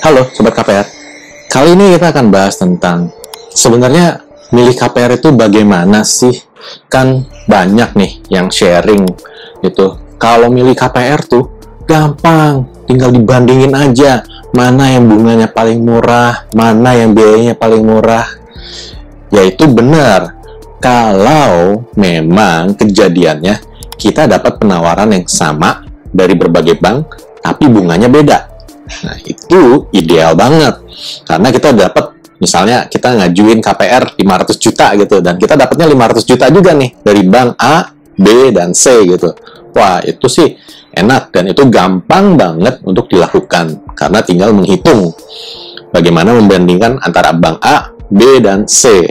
Halo Sobat KPR, kali ini kita akan bahas tentang sebenarnya milih KPR itu bagaimana sih? Kan banyak nih yang sharing gitu. Kalau milih KPR tuh gampang, tinggal dibandingin aja mana yang bunganya paling murah, mana yang biayanya paling murah. Yaitu benar, kalau memang kejadiannya kita dapat penawaran yang sama dari berbagai bank, tapi bunganya beda Nah, itu ideal banget. Karena kita dapat misalnya kita ngajuin KPR 500 juta gitu dan kita dapatnya 500 juta juga nih dari bank A, B dan C gitu. Wah, itu sih enak dan itu gampang banget untuk dilakukan karena tinggal menghitung bagaimana membandingkan antara bank A, B dan C.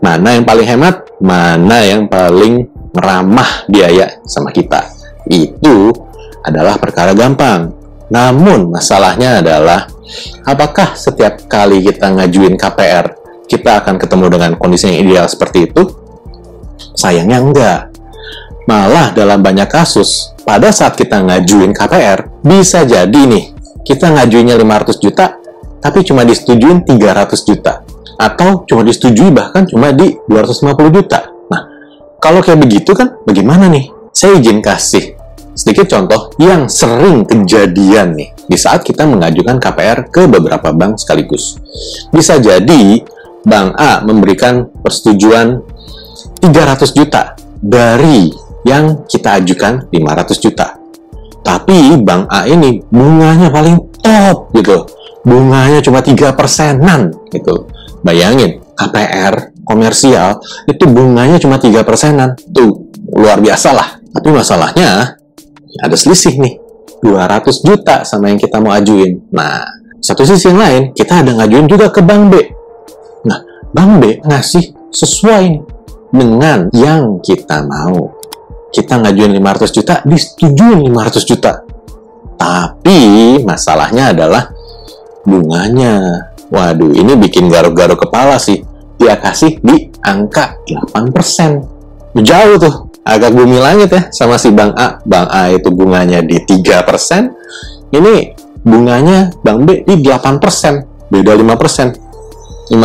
Mana yang paling hemat, mana yang paling ramah biaya sama kita. Itu adalah perkara gampang. Namun masalahnya adalah apakah setiap kali kita ngajuin KPR kita akan ketemu dengan kondisi yang ideal seperti itu? Sayangnya enggak. Malah dalam banyak kasus, pada saat kita ngajuin KPR, bisa jadi nih, kita ngajuinnya 500 juta, tapi cuma disetujuin 300 juta. Atau cuma disetujui bahkan cuma di 250 juta. Nah, kalau kayak begitu kan bagaimana nih? Saya izin kasih Sedikit contoh yang sering kejadian nih di saat kita mengajukan KPR ke beberapa bank sekaligus. Bisa jadi Bank A memberikan persetujuan 300 juta dari yang kita ajukan 500 juta. Tapi Bank A ini bunganya paling top gitu. Bunganya cuma 3 persenan gitu. Bayangin, KPR komersial itu bunganya cuma 3 persenan. Tuh, luar biasa lah. Tapi masalahnya, ada selisih nih 200 juta sama yang kita mau ajuin. Nah, satu sisi yang lain, kita ada ngajuin juga ke Bank B. Nah, Bank B ngasih sesuai dengan yang kita mau. Kita ngajuin 500 juta, disetujuin 500 juta. Tapi masalahnya adalah bunganya. Waduh, ini bikin garuk-garuk kepala sih. Dia kasih di angka 8%. Jauh tuh agak bumi langit ya sama si Bank A. Bank A itu bunganya di 3%, ini bunganya Bank B di 8%, beda 5%. 5%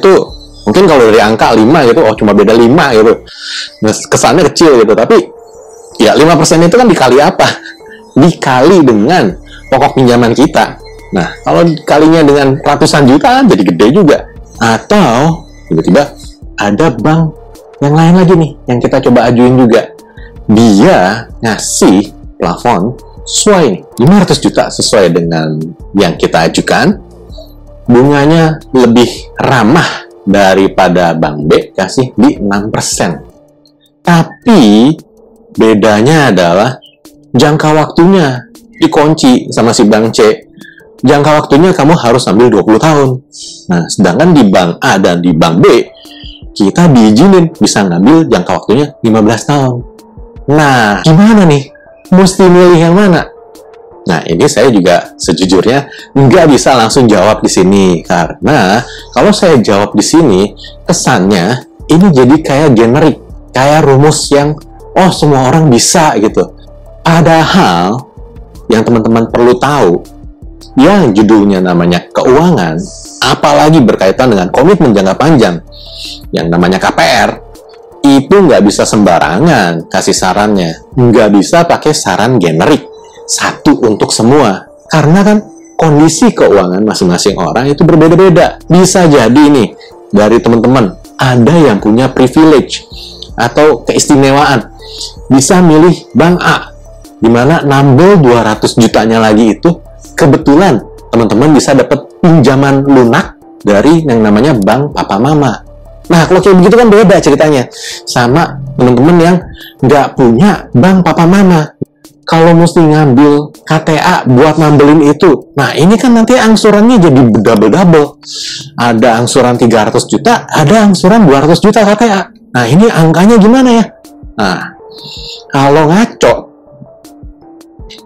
itu mungkin kalau dari angka 5 gitu, oh cuma beda 5 gitu. Kesannya kecil gitu, tapi ya 5% itu kan dikali apa? Dikali dengan pokok pinjaman kita. Nah, kalau kalinya dengan ratusan juta jadi gede juga. Atau tiba-tiba ada bank yang lain lagi nih yang kita coba ajuin juga. Dia ngasih plafon sesuai 500 juta sesuai dengan yang kita ajukan. Bunganya lebih ramah daripada Bank B kasih di 6% tapi bedanya adalah jangka waktunya dikunci sama si Bank C. Jangka waktunya kamu harus ambil 20 tahun. Nah sedangkan di Bank A dan di Bank B kita diizinin bisa ngambil jangka waktunya 15 tahun. Nah, gimana nih? Mesti milih yang mana? Nah, ini saya juga sejujurnya nggak bisa langsung jawab di sini karena kalau saya jawab di sini kesannya ini jadi kayak generik, kayak rumus yang oh semua orang bisa gitu. Padahal yang teman-teman perlu tahu yang judulnya namanya keuangan, apalagi berkaitan dengan komitmen jangka panjang, yang namanya KPR itu nggak bisa sembarangan kasih sarannya. Nggak bisa pakai saran generik. Satu untuk semua. Karena kan kondisi keuangan masing-masing orang itu berbeda-beda. Bisa jadi nih dari teman-teman ada yang punya privilege atau keistimewaan. Bisa milih bank A di mana nambel 200 jutanya lagi itu kebetulan teman-teman bisa dapat pinjaman lunak dari yang namanya bank papa mama Nah, kalau kayak begitu kan beda ceritanya sama teman-teman yang nggak punya bank papa mama. Kalau mesti ngambil KTA buat nambelin itu, nah ini kan nanti angsurannya jadi double-double. Ada angsuran 300 juta, ada angsuran 200 juta KTA. Nah, ini angkanya gimana ya? Nah, kalau ngaco,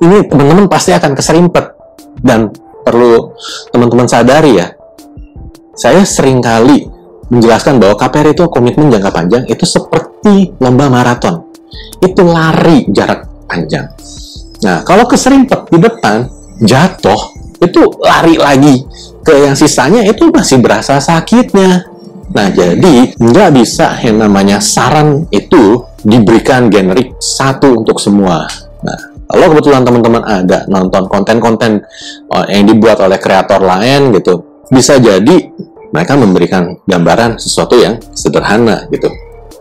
ini teman-teman pasti akan keserimpet. Dan perlu teman-teman sadari ya, saya sering kali menjelaskan bahwa KPR itu komitmen jangka panjang itu seperti lomba maraton. Itu lari jarak panjang. Nah, kalau keserimpet di depan, jatuh, itu lari lagi ke yang sisanya itu masih berasa sakitnya. Nah, jadi nggak bisa yang namanya saran itu diberikan generik satu untuk semua. Nah, kalau kebetulan teman-teman ada nonton konten-konten uh, yang dibuat oleh kreator lain gitu, bisa jadi mereka memberikan gambaran sesuatu yang sederhana gitu.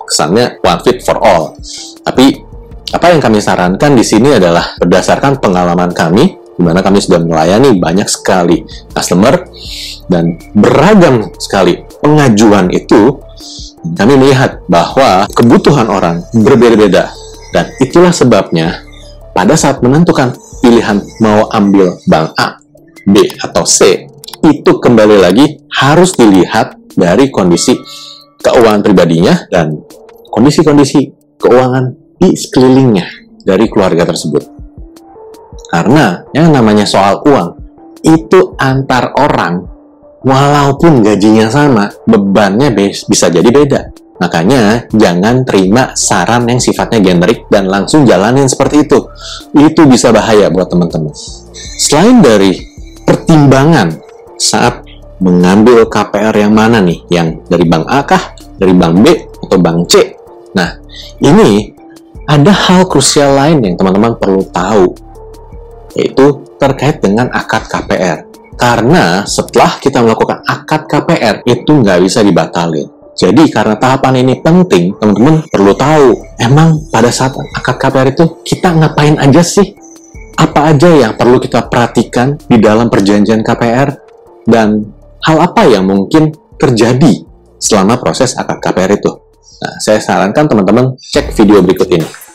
Kesannya one fit for all. Tapi apa yang kami sarankan di sini adalah berdasarkan pengalaman kami di mana kami sudah melayani banyak sekali customer dan beragam sekali pengajuan itu kami melihat bahwa kebutuhan orang berbeda-beda dan itulah sebabnya pada saat menentukan pilihan mau ambil bank A, B atau C itu kembali lagi harus dilihat dari kondisi keuangan pribadinya dan kondisi-kondisi keuangan di sekelilingnya dari keluarga tersebut. Karena yang namanya soal uang, itu antar orang, walaupun gajinya sama, bebannya bisa jadi beda. Makanya jangan terima saran yang sifatnya generik dan langsung jalanin seperti itu. Itu bisa bahaya buat teman-teman. Selain dari pertimbangan saat mengambil KPR yang mana nih? Yang dari bank A kah? Dari bank B atau bank C? Nah, ini ada hal krusial lain yang teman-teman perlu tahu yaitu terkait dengan akad KPR. Karena setelah kita melakukan akad KPR, itu nggak bisa dibatalin. Jadi karena tahapan ini penting, teman-teman perlu tahu, emang pada saat akad KPR itu kita ngapain aja sih? Apa aja yang perlu kita perhatikan di dalam perjanjian KPR? Dan hal apa yang mungkin terjadi selama proses akad KPR itu? Nah, saya sarankan teman-teman cek video berikut ini.